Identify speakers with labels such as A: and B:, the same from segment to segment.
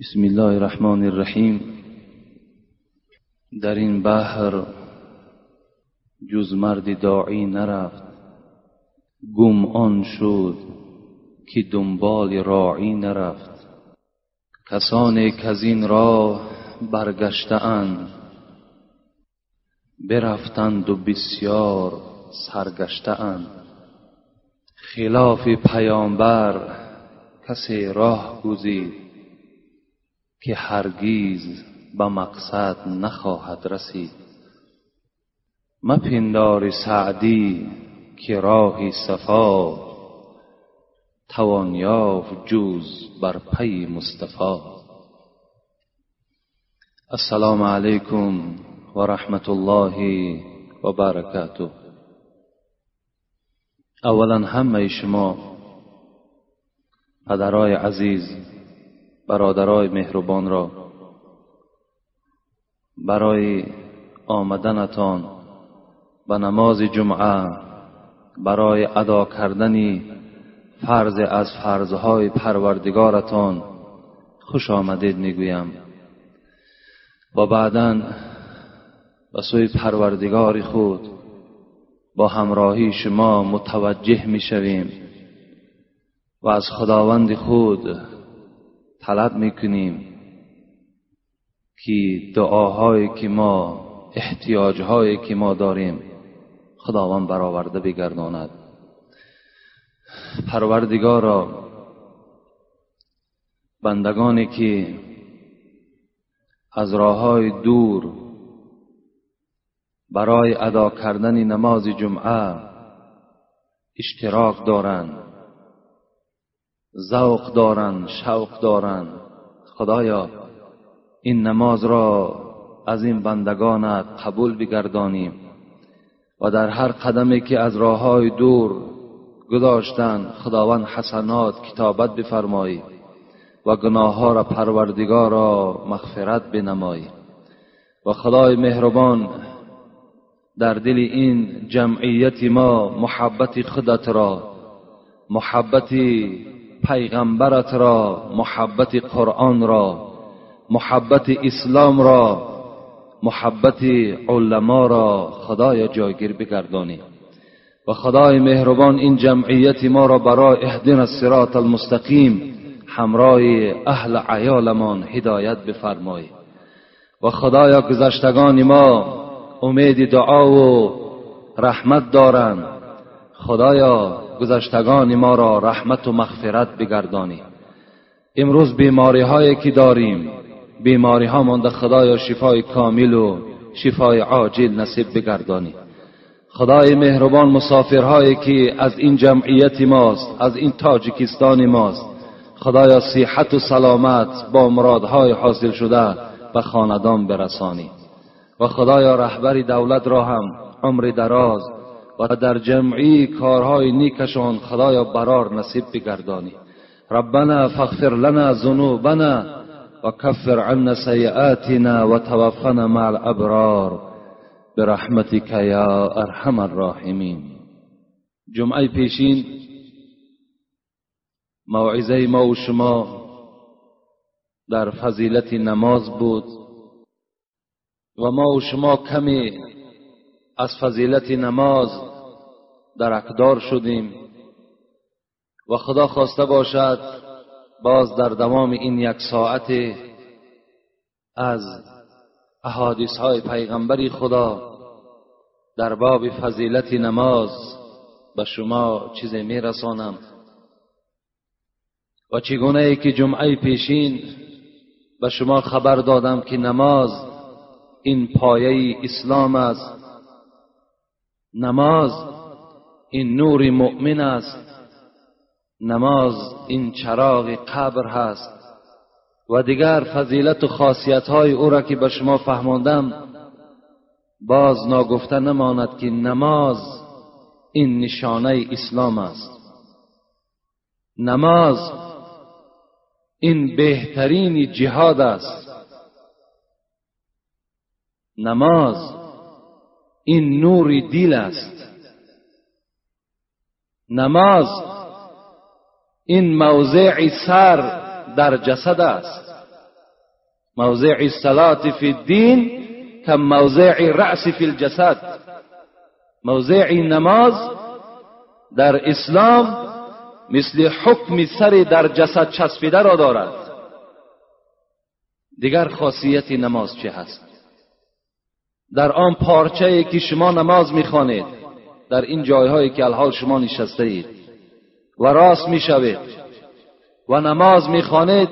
A: بسم الله الرحمن الرحیم. در این بحر جز مرد داعی نرفت. گم آن شد که دنبال راعی نرفت. کسانی که از این راه برگشتهاند. برفتند و بسیار سرگشتهاند. خلاف پیامبر کسی راه گزید. که هرگیز به مقصد نخواهد رسید. مپندار سعدی که راهی صفا توان یافت جز بر پی مصطفی. السلام علیکم و رحمت الله و برکاته. اولا همه شما پدرای عزیز برادرای مهربان را. برای آمدنتان به نماز جمعه برای ادا کردن فرض از فرضهای پروردگارتان خوش آمدید می‌گویم. و بعدا به سوی پروردگار خود با همراهی شما متوجه می‌شویم و از خداوند خود طلب می‌کنیم که دعاهایی که ما احتیاجهایی که ما داریم خداوند برآورده بگرداند. پروردگارا بندگانی که از راه دور برای ادا کردن نماز جمعه اشتراک دارند. ذوق دارند شوق دارند خدایا این نماز را از این بندگانت قبول بگردانیم و در هر قدمی که از راه های دور گذاشتند خداوند حسنات کتابت بفرمایی و گناه ها را پروردگار را مغفرت بنمایی. و خدای مهربان در دل این جمعیت ما محبت خودت را محبت پیغمبرت را محبت قرآن را محبت اسلام را محبت علما را خدای جایگیر بگردانی. و خدای مهربان این جمعیت ما را برای اهدن الصراط المستقیم همراه اهل عیالمان هدایت بفرمایی و خدایا گذشتگان ما امید دعا و رحمت دارند. خدایا گذشتگان ما را رحمت و مغفرت بگردانی. امروز بیماری هایی که داریم بیماری ها مانده خدایا شفای کامل و شفای عاجل نصیب بگردانی. خدای مهربان مسافرهایی که از این جمعیت ماست از این تاجیکستان ماست خدایا صحت و سلامت با مرادهای حاصل شده به خاندان برسانی. و خدایا رهبر دولت را هم عمر دراز و در جمعی کارهای نیکشان خدایا برار نصیب بگردانی. ربنا فاغفر لنا ذنوبنا و کفر عنا سیئاتنا و توفنا مع الابرار. برحمتك یا ارحم الراحمین. جمعه پیشین موعظه ما و شما در فضیلت نماز بود و ما و شما کمی از فضیلت نماز درکدار شدیم و خدا خواسته باشد باز در دوام این یک ساعت از احادیث های پیغمبری خدا در باب فضیلت نماز به شما چیزی میرسانم. و چگونه ای که جمعه پیشین به شما خبر دادم که نماز این پایه اسلام است نماز این نور مؤمن است. نماز این چراغ قبر هست. و دیگر فضیلت و خاصیت های او را که به شما فهماندم باز ناگفته نماند که نماز این نشانه اسلام است. نماز این بهترین جهاد است. نماز این نور دل است. نماز این موضع سر در جسد است. موضع الصلاة فی الدین که موضع رأس فی الجسد. موضع نماز در اسلام مثل حکم سر در جسد چسبیده را دارد. دیگر خاصیت نماز چه هست؟ در آن پارچه که شما نماز می‌خوانید در این جایهایی که الحال شما نشسته اید و راست می‌شوید. و نماز می‌خوانید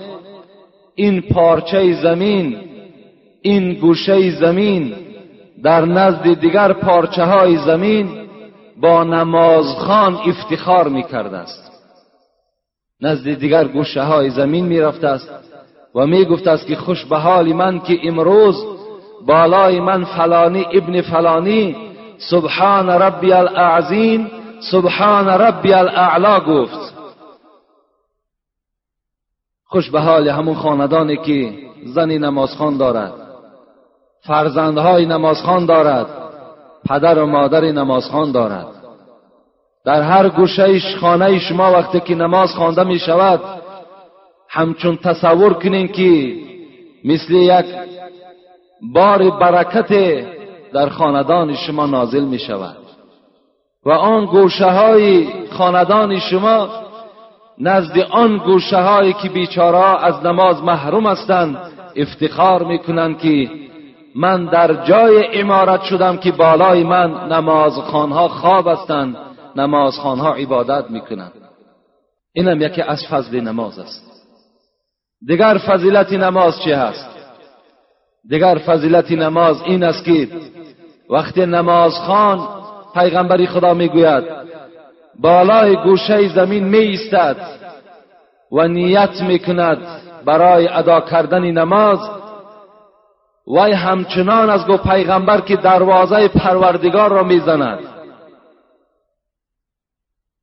A: این پارچه زمین این گوشه زمین در نزد دیگر پارچه های زمین با نمازخان افتخار می‌کرده است. نزد دیگر گوشه های زمین می‌رفته است و می‌گفته است که خوش به حال من که امروز بالای من فلانی ابن فلانی سبحان ربی الاعظیم سبحان ربی الاعلا گفت. خوش به حال همون خاندانی که زنی نمازخان دارد فرزندهای نمازخان دارد پدر و مادر نمازخان دارد. در هر گوشه خانه شما وقتی که نماز خوانده می شود همچون تصور کنین که مثل یک بار برکت در خاندان شما نازل می شود. و آن گوشه های خاندان شما نزد آن گوشه هایی که بیچاره از نماز محروم هستند افتخار می‌کنند که من در جای امارت شدم که بالای من نمازخانها خواب هستند نمازخانها عبادت می‌کنند اینم یکی از فضل نماز است. دیگر فضیلت نماز چه هست؟ دیگر فضیلت نماز این است که وقتی نمازخان پیغمبری خدا می‌گوید بالای گوشه زمین می ایستد و نیت می‌کند برای ادا کردن نماز وی همچنان از گو پیغمبر که دروازه پروردگار را می‌زند.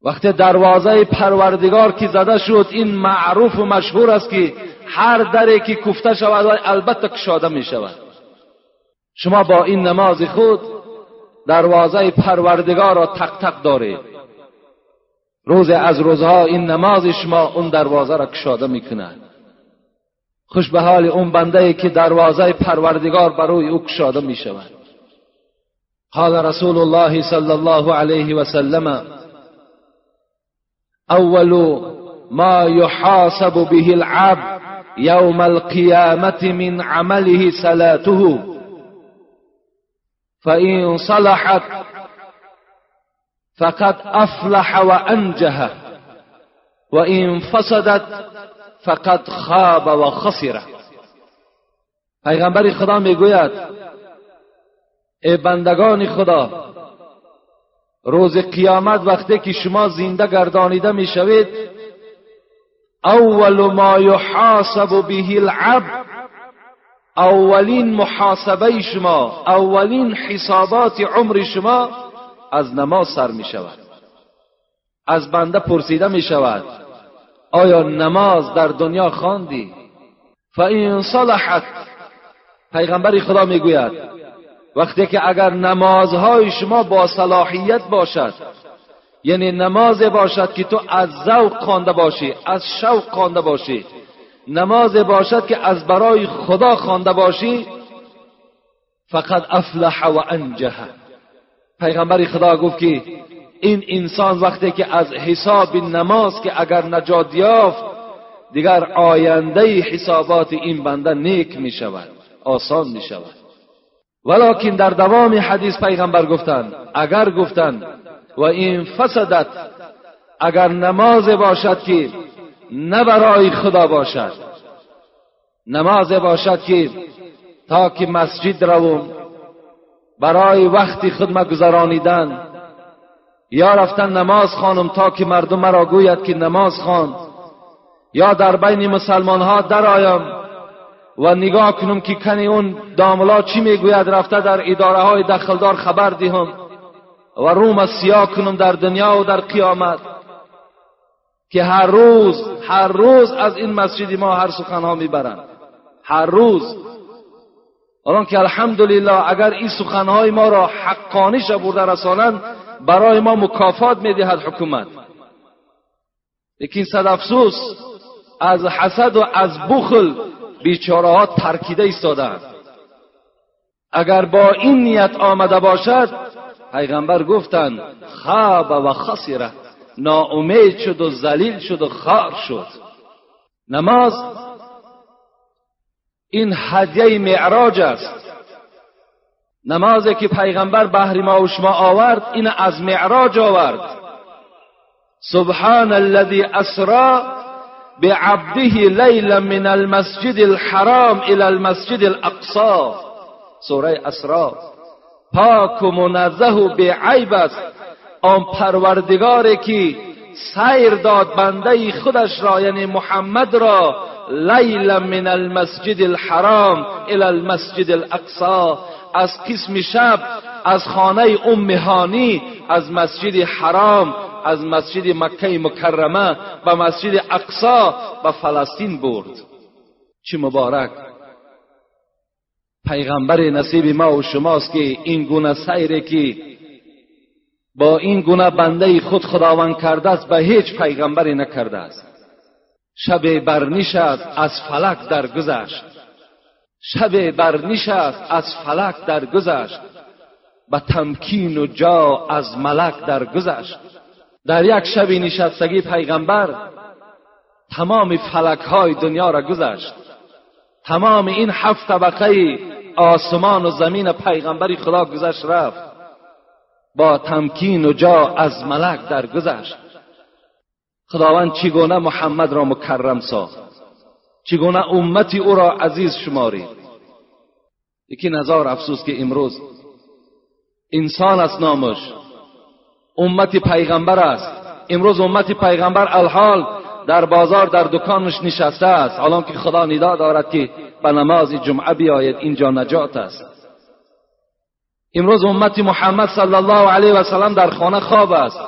A: وقتی دروازه پروردگار که زده شد این معروف و مشهور است که هر دری که کفته شود البته کشاده می شود. شما با این نماز خود دروازه پروردگار را تق تق دارید. روز از روزها این نماز شما اون دروازه را کشاده می‌کند خوش به حال اون بنده که دروازه پروردگار برای او کشاده می شود. قال رسول الله صلی الله علیه و سلم اول ما يحاسب به العبد يوم القيامة من عمله صلاته. فإن صلحت فقد أفلح وأنجه وإن فسدت فقط خواب و خسره پیغمبر خدا میگوید ای بندگان خدا روز قیامت وقتی که شما زنده گردانیده میشوید اول ما یحاسب به العبد اولین محاسبه شما اولین حسابات عمر شما از نماز سر می شود. از بنده پرسیده می شود آیا نماز در دنیا خواندی؟ فاین صلحت پیغمبر خدا می‌گوید وقتی که اگر نمازهای شما با صلاحیت باشد یعنی نماز باشد که تو از ذوق خوانده باشی از شوق خوانده باشی. نماز باشد که از برای خدا خوانده باشی فقط افلح و انجه پیغمبر خدا گفت که این انسان وقتی که از حساب نماز که اگر نجات یافت دیگر آینده حسابات این بنده نیک می شود آسان می شود ولیکن در دوام حدیث پیغمبر گفتند اگر گفتند و این فسدت اگر نماز باشد که نه برای خدا باشد. نماز باشد که تا که مسجد روم برای وقتی خدمت گذرانیدن یا رفتن نماز خانم تا که مردم مرا گوید که نماز خوان یا در بین مسلمان ها آیم و نگاه کنم که کنی اون داملا چی می‌گوید رفته در اداره های دخلدار خبر دهم. و روم سیاه کنم در دنیا و در قیامت که هر روز هر روز از این مسجد ما هر سخنها می‌برند. هر روز. الان که الحمدلله اگر این سخنهای ما را حقانی برده رسانند برای ما مکافات می‌دهد حکومت. لیکن صد افسوس از حسد و از بخل بیچاره ها ترکیده ایستادند اگر با این نیت آمده باشد پیغمبر گفتند خواب و خسره ناامید شد و ذلیل شد و خار شد. نماز این هدیه معراج است. نمازی که پیغمبر بهر ما و شما آورد این از معراج آورد. سبحان الذي اسرا بعبده لیلا من المسجد الحرام الى المسجد الاقصى سوره اسرا پاک و منزه و عیب است. آن پروردگاری که سیر داد بنده خودش را یعنی محمد را لیلا من المسجد الحرام الى المسجد الاقصا از قسم شب از خانه ام هانی از مسجد حرام از مسجد مکه مکرمه و مسجد اقصا به فلسطین برد. چه مبارک! پیغمبر نصیب ما و شماست که این گونه سیره که با این گونه بنده خود خداوند کرده است به هیچ پیغمبری نکرده است. شب برنشست از فلک درگذشت. شب برنشست از فلک درگذشت. به تمکین و جا از ملک درگذشت. در یک شب نشستگی پیغمبر تمام فلک های دنیا را گذشت. تمام این هفت طبقه آسمان و زمین پیغمبری خدا گذشت رفت. با تمکین و جا از ملک درگذشت. خداوند چگونه محمد را مکرم ساخت؟ چگونه امتی او را عزیز شمارید؟ یکی نظار افسوس که امروز انسان است نامش. امت پیغمبر است. امروز امت پیغمبر الحال در بازار در دکانش نشسته است. حالا که خدا ندا دارد که به نماز جمعه بیاید اینجا نجات است. امروز امت محمد صلی الله علیه و سلم در خانه خواب است.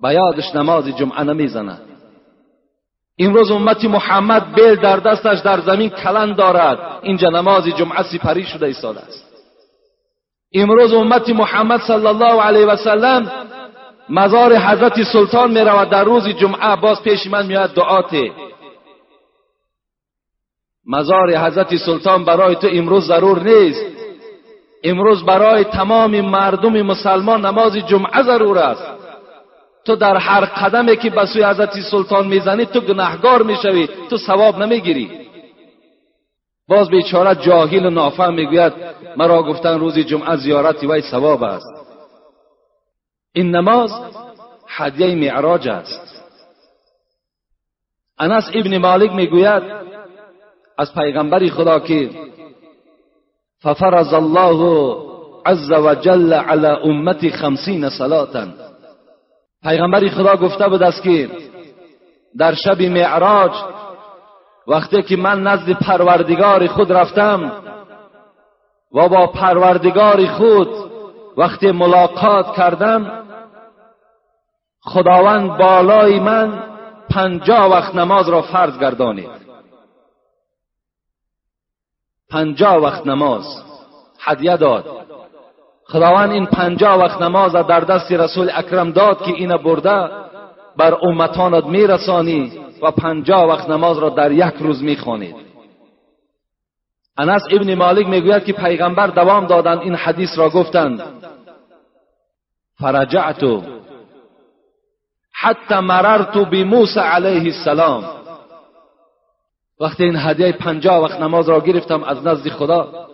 A: به یادش نماز جمعه نمی‌زند امروز امت محمد بیل در دستش در زمین کلن دارد. اینجا نماز جمعه سپری شده ایستاده است. امروز امت محمد صلی الله علیه و سلم مزار حضرت سلطان می رود در روز جمعه باز پیش من میاد دعات. مزار حضرت سلطان برای تو امروز ضرور نیست. امروز برای تمام مردم مسلمان نماز جمعه ضرور است. تو در هر قدمی که به سوی حضرت سلطان می‌زنی تو گناهگار می‌شوی تو ثواب نمی‌گیری. باز بیچاره جاهل و نافهم می‌گوید مرا گفتن روز جمعه زیارت وی ثواب است. این نماز هدیه معراج است. انس ابن مالک می‌گوید از پیغمبری خدا که ففرض الله عز وجل على امتی خمسین صلاتا پیغمبری خدا گفته بود است که در شب معراج وقتی که من نزد پروردگار خود رفتم و با پروردگار خود وقتی ملاقات کردم خداوند بالای من پنجاه وقت نماز را فرض گردانید. پنجاه وقت نماز. هدیه داد. خداوند این پنجاه وقت نماز در دست رسول اکرم داد که اینه برده بر امتانت میرسانی و پنجاه وقت نماز را در یک روز می‌خوانید. انس ابن مالک می‌گوید که پیغمبر دوام دادند این حدیث را گفتند. فرجعت حتی مررت بموسی علیه السلام. وقتی این هدیه پنجاه وقت نماز را گرفتم از نزد خدا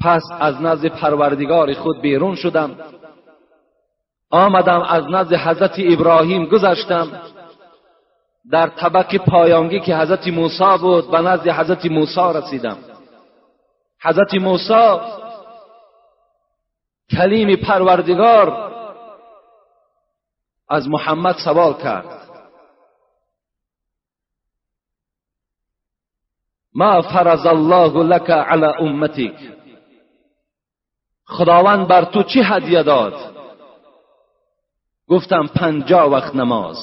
A: پس از نزد پروردگار خود بیرون شدم. آمدم از نزد حضرت ابراهیم گذشتم. در طبق پایانگی که حضرت موسی بود به نزد حضرت موسی رسیدم. حضرت موسی کلیم پروردگار از محمد سوال کرد. ما فرض الله لك على امتك خداوند بر تو چی هدیه داد؟ گفتم پنجاه وقت نماز.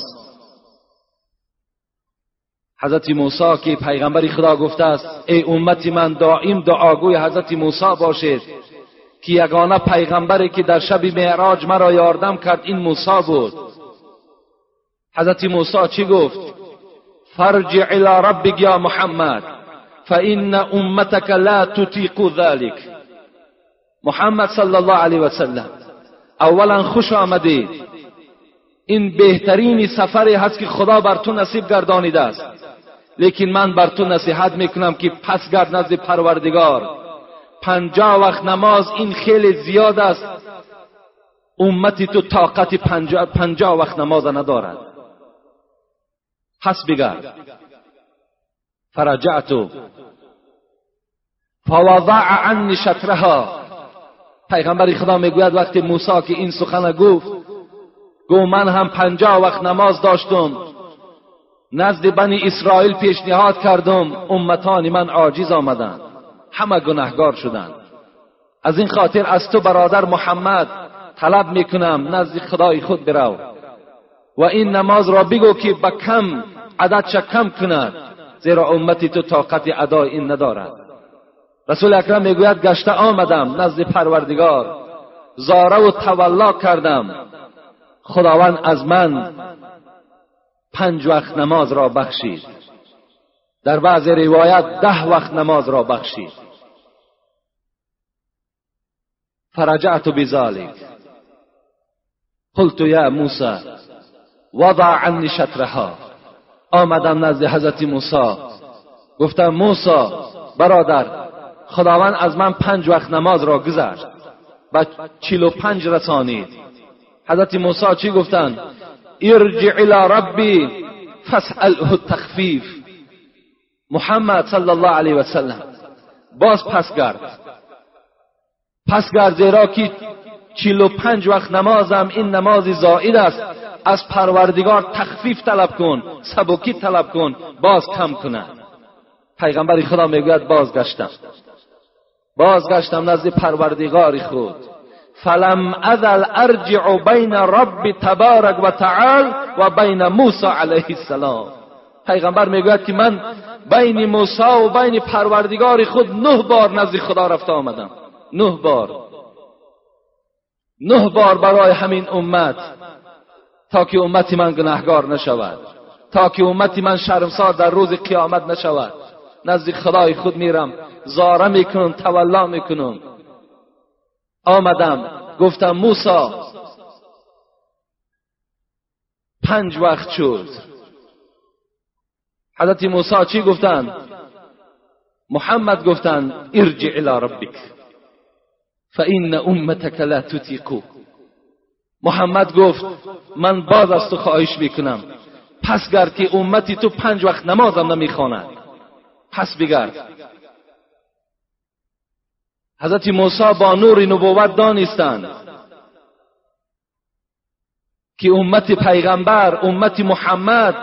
A: حضرت موسی که پیغمبری خدا گفته است ای امتی من دائم دعاگوی حضرت موسی باشید که یگانه پیغمبری که در شب معراج مرا یاردم کرد این موسی بود. حضرت موسی چی گفت؟ فرجع الى ربك یا محمد فان امتك لا تطيق ذلك محمد صلی الله علیه و سلم اولا خوش آمدید. این بهترین سفری هست که خدا بر تو نصیب گردانیده است. لیکن من بر تو نصیحت می‌کنم که پس گرد نزد پروردگار. پنجاه وقت نماز این خیلی زیاد است. امتی تو طاقت پنجاه, وقت نماز ندارد. بگرد فرجعت فوضع عنی شطرها. پیغمبر خدا می‌گوید وقتی موسی که این سخن گفت گو من هم پنجاه وقت نماز داشتم. نزد بنی اسرائیل پیشنهاد کردم. امتان من عاجز آمدند. همه گناهگار شدند. از این خاطر از تو برادر محمد طلب می‌کنم نزد خدای خود برو و این نماز را بگو که به کم عدد کم کند زیرا امتی تو طاقت ادای این ندارد. رسول اکرم می‌گوید گشته آمدم نزد پروردگار زاره و تولا کردم. خداوند از من پنج وقت نماز را بخشید. در بعض روایت ده وقت نماز را بخشید. فرجعت بذلك قلت یا موسی وضع عنی شطرها. آمدم نزد حضرت موسی. گفتم موسی برادر خداوند از من پنج وقت نماز را گذشت و چیل و پنج رسانید. حضرت موسی چی گفتند؟ ارجع الى ربی فاسأله التخفیف. محمد صلی الله علیه و سلم. باز پس گرد. پس گرد زیرا که چیل و پنج وقت نمازم این نمازی زائد است. از پروردگار تخفیف طلب کن سبکی طلب کن باز کم کنه پیغمبر خدا می‌گوید بازگشتم. بازگشتم نزد پروردگار خود. فلم ازل ارجع بین رب تبارک و تعال و بین موسی علیه السلام. پیغمبر می‌گوید که من بین موسی و بین پروردگار خود نه بار نزد خدا رفته آمدم. نه بار. نه بار برای همین امت. تا که امتی من گناهگار نشود. تا که امتی من شرمسار در روز قیامت نشود. نزد خدای خود میرم. زاره می‌کنم تولا می‌کنم. آمدم. گفتم موسا پنج وقت شد. حضرت موسی چی گفتن؟ محمد گفتن ارجع الى ربک. فان امتك لا تطيقو محمد گفت من باز از تو خواهش می‌کنم. پس گرد که امتی تو پنج وقت نمازم نمی‌خواند. پس بگرد. حضرت موسی با نور نبوت دانستند که امت پیغمبر امت محمد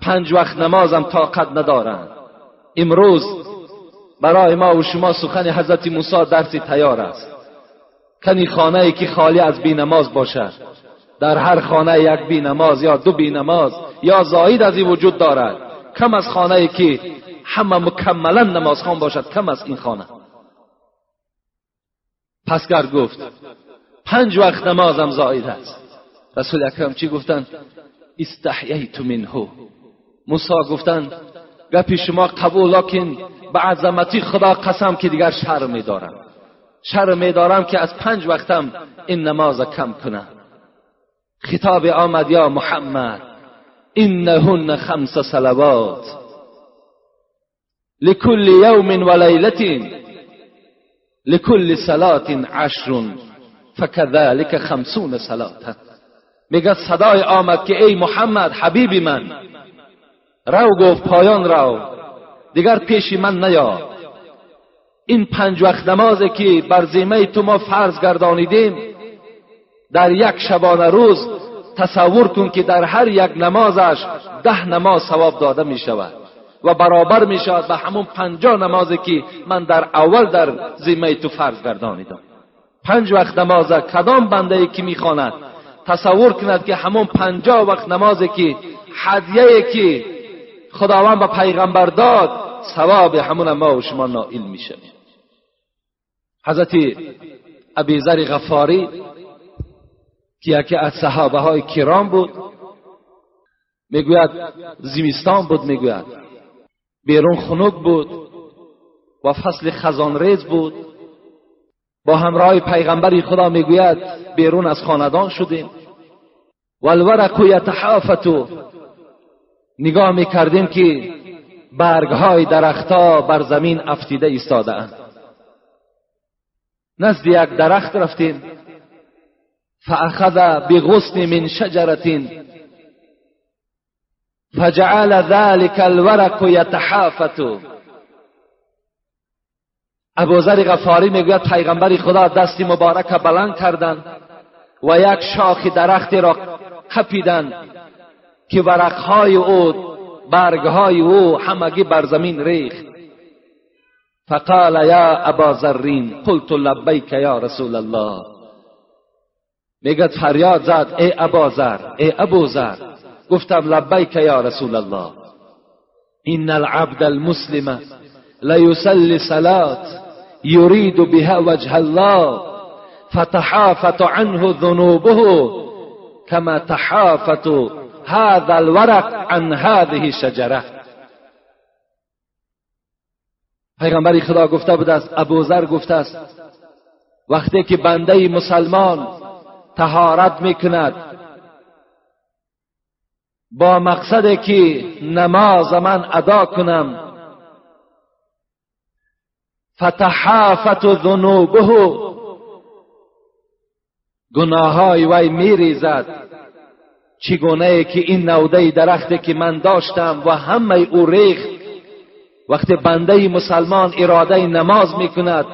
A: پنج وقت نمازم طاقت ندارند. امروز برای ما و شما سخن حضرت موسی درسی تیار است. کنی خانه ای که خالی از بینماز باشد. در هر خانه یک بینماز یا دو بینماز یا زاید از این وجود دارد. کم از خانه ای که همه مکملا نمازخوان باشد کم از این خانه. پسگر گفت پنج وقت نمازم زاید است. رسول اکرم چی گفتن استحییت منه. موسی گفتن گپی شما قبول لکن به عظمتی خدا قسم که دیگر شرم میدارم. شرم میدارم که از پنج وقتم این نماز کم کنم. خطاب آمد یا محمد انهن خمس صلوات لكل يوم وليلة لكل صلاة عشر فكذلك خمسون صلاة. میگه صدای آمد که ای محمد حبیبی من. رو گفت پایان رو دیگر پیش من نیا. این پنج وقت نمازی که بر زیمه تو ما فرض گردانیدیم. در یک شبانه روز تصور کن که در هر یک نمازش ده نماز ثواب داده می شود و برابر می شود به همون پنجاه نمازی که من در اول در زیمه تو فرض گردانیدم. پنج وقت نماز کدام بنده ای که می‌خواند تصور کند که همون پنجاه وقت نمازی که هدیه که خداوند به پیغمبر داد ثواب همون ما و شما نائل میشه. حضرت ابی ذر غفاری که یکی از صحابه های کرام بود می‌گوید زمستان بود می‌گوید. بیرون خنک بود و فصل خزانریز بود. با همراه پیغمبری خدا می‌گوید بیرون از خاندان شدیم. و الورق یتحافتو نگاه می‌کردیم که برگ های درختها بر زمین افتیده ایستاده اند نزد یک درخت رفتیم. فاخذ بغصن من شجرة فجعل ذلك الورق يتحافت ابوذر غفاری می‌گوید پیغمبر خدا دستی مبارک بلند کردند و یک شاخ درختی را کپیدند که ورقهای او برگهای او همگی بر زمین ریخت. فقال یا ابا ذرین قلت لبیک یا رسول الله. میگد فریاد زد ای ابا ذر ای ابو ذر گفتم لبیک یا رسول الله. ان العبد المسلم ليصلي صلاه يريد بها وجه الله فتحافت عنه ذنوبه كما تحافت هذا الورق عن هذه الشجره پیغمبری خدا گفته بود است ابوذر گفته است وقتی که بنده مسلمان تهارت می‌کند با مقصد که نماز من ادا کنم فتحافت ذنوبه گناههای وی میریزد. چگونه که این نوده درختی که من داشتم و همه او ریخت وقتی بنده مسلمان اراده نماز می‌کند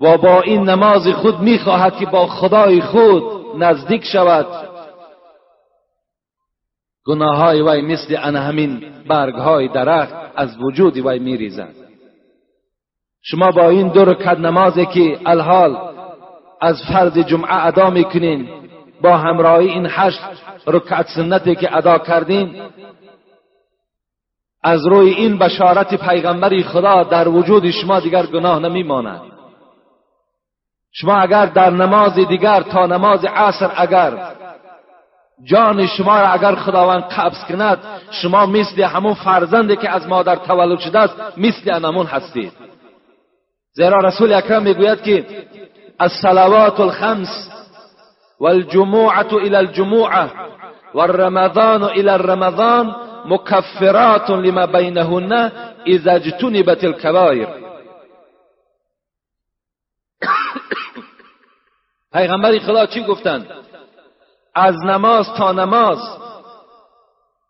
A: و با این نماز خود می‌خواهد که با خدای خود نزدیک شود. گناه های وی مثل ان همین برگ های درخت از وجود وی میریزد شما با این دو رکعت نمازی که الحال از فرض جمعه ادا می‌کنین با همراهی این هشت رکعت سنتی که ادا کردین از روی این بشارت پیغمبری خدا در وجود شما دیگر گناه نمیماند. شما اگر در نماز دیگر تا نماز عصر اگر جان شما را اگر خداوند قبض کند شما مثل همون فرزندی که از مادر تولد شده است مثل انمون هستید. زیرا رسول اکرم می‌گوید که الصلوات الخمس والجموعة الى الجموعة والرمضان الى الرمضان مكفرات لما بينهن اذا اجتنبت الكبائر. پیغمبر خدا چی گفتند؟ از نماز تا نماز.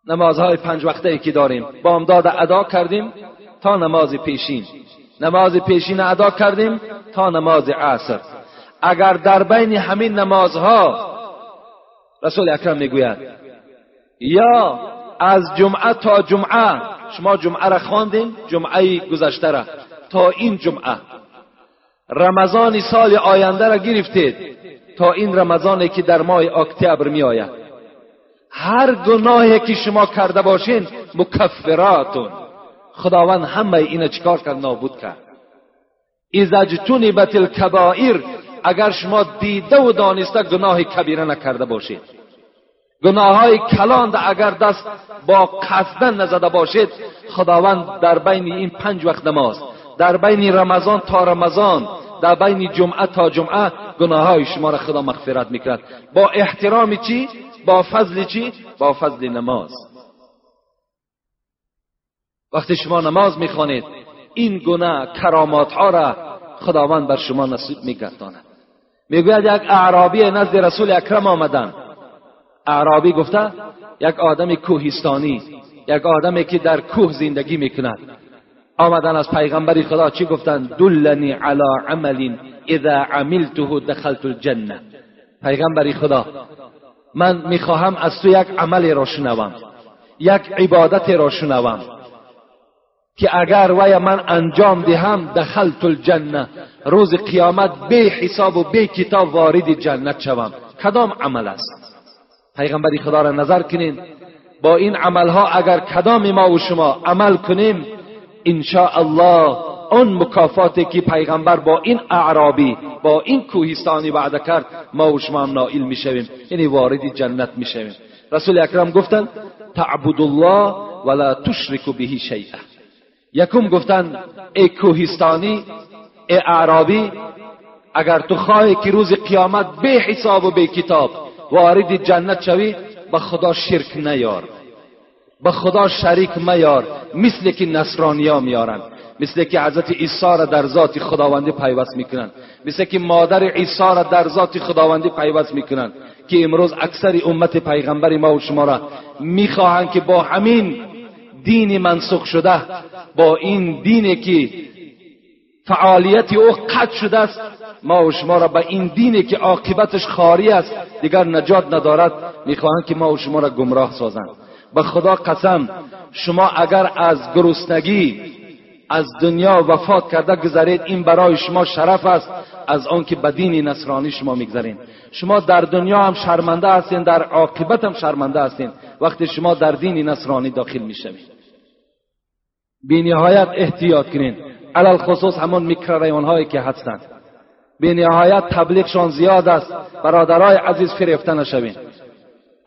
A: نمازهای پنج وقته که داریم. بامداد ادا کردیم تا نماز پیشین. نماز پیشین ادا کردیم تا نماز عصر. اگر در بین همین نمازها رسول اکرم می‌گوید یا از جمعه تا جمعه شما جمعه را خواندین جمعه گذشته را تا این جمعه. رمضان سال آینده را گرفتید تا این رمضانی که در ماه اکتبر می آید هر گناهی که شما کرده باشین مکفراتون. خداوند همه اینو چیکار کرد؟ نابود کرد. اذا اجتنبت الکبائر اگر شما دیده و دانسته گناه کبیره نکرده باشید گناه های کلان اگر دست با قصدن نزده باشید خداوند در بین این پنج وقت نماز در بین رمضان تا رمضان در بین جمعه تا جمعه گناه های شما را خدا مغفرت می‌کرد با احترام چی؟ با فضل چی؟ با فضل نماز وقتی شما نماز می‌خوانید این گناه کرامات ها را خداوند بر شما نصیب میگرداند می‌گوید یک اعرابی نزد رسول اکرم آمدن. اعرابی گفته یک آدم کوهستانی یک آدمی که در کوه زندگی می‌کند. آمدن از پیغمبری خدا چی گفتن؟ دلنی علی عمل اذا عملته دخلت الجنه پیغمبری خدا من می‌خواهم از تو یک عمل را شنوم یک عبادت را شنوم. که اگر وی من انجام دهم دخلت الجنه روز قیامت به حساب و به کتاب وارد جنت شوم. کدام عمل است؟ پیغمبری خدا را نظر کنین. با این عملها اگر کدام ما و شما عمل کنیم ان الله اون مکافاتی که پیغمبر با این اعرابی با این کوهستانی وعده کرد ما و شما هم نائل می‌شویم یعنی وارد جنت می‌شویم رسول اکرم گفتن تعبد الله ولا تشرک به شیئا. یکم گفتن ای کوهستانی ای اعرابی اگر تو خواهی که روز قیامت به حساب و به کتاب وارد جنت شوی به خدا شرک نیار. به خدا شریک میار مثل که نصرانی ها میارن مثل که حضرت عیسی را در ذات خداوندی پیوست می‌کنن مثل که مادر عیسی را در ذات خداوندی پیوست می‌کنن که امروز اکثر امت پیغمبر ما و شما را می‌خواهند که با همین دین منسوخ شده با این دینی که فعالیت او قطع شده است ما و شما را به این دینی که عاقبتش خاری است دیگر نجات ندارد می‌خواهند که ما و شما را گمراه سازند. به خدا قسم شما اگر از گرسنگی از دنیا وفات کرده گذرید این برای شما شرف است از آنکه به دین نصرانی شما میگذرین. شما در دنیا هم شرمنده هستین در عاقبت هم شرمنده هستین. وقتی شما در دین نصرانی داخل می‌شوید. بی نهایت احتیاط کنین. علال خصوص همون میکروریون هایی که هستند. بی نهایت تبلیغشان زیاد است. برادرای عزیز فریفته نشوین.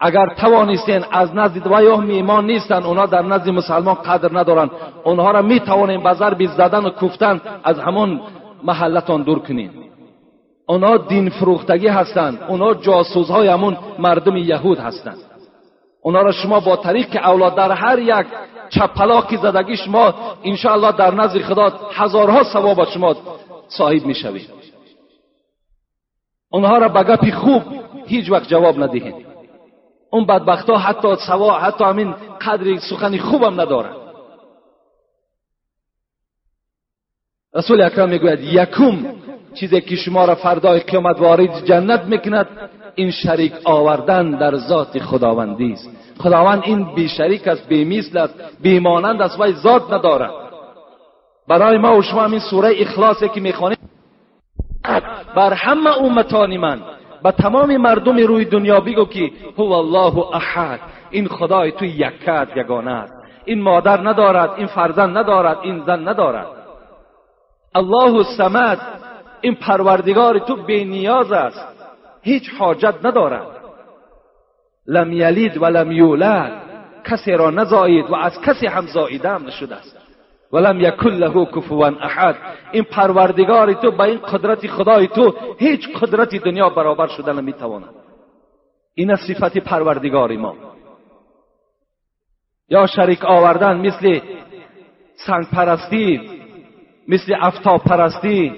A: اگر توانستین از نزد و یا ایمان نیستن اونا در نزد مسلمان قدر ندارن. اونها را می توانین به ضرب زدن و کوفتن از همون محلتان دور کنین. اونا دین فروختگی هستند. اونا جاسوس های همون مردم یهود هستند. اونا را شما با طریق اولاد در هر یک چپلاکی زدگی شما انشاءالله در نزد خدا هزارها ثواب شما صاحب می‌شوید اونها را به گپی خوب هیچ وقت جواب ندهید. اون بدبخت ها حتی سوا حتی همین قدر سخنی خوبم ندارن. رسول اکرم می‌گوید یکم چیزی که شما را فردای قیامت وارد جنت می‌کند این شریک آوردن در ذات خداوندی است. خداوند این بی شریک است بی مثل است بی مانند است و ذات ندارد. برای ما و شما همین سوره اخلاصی که می‌خوانیم. بر همه امتان من به تمام مردم روی دنیا بگو که هو الله احد این خدای تو یکت یگانه است. این مادر ندارد این فرزند ندارد این زن ندارد. الله الصمد این پروردگار تو بی نیاز است هیچ حاجت ندارد. لم یلید و لم یولد. کسی را نزایید و از کسی هم زاییده هم نشده است. ولم یکن له کفوا احد. این پروردگار تو با این قدرت خدای تو هیچ قدرتی دنیا برابر شده نمی‌تواند. این صفت پروردگار ما. یا شریک آوردن مثل سنگ پرستی مثل افتاب پرستی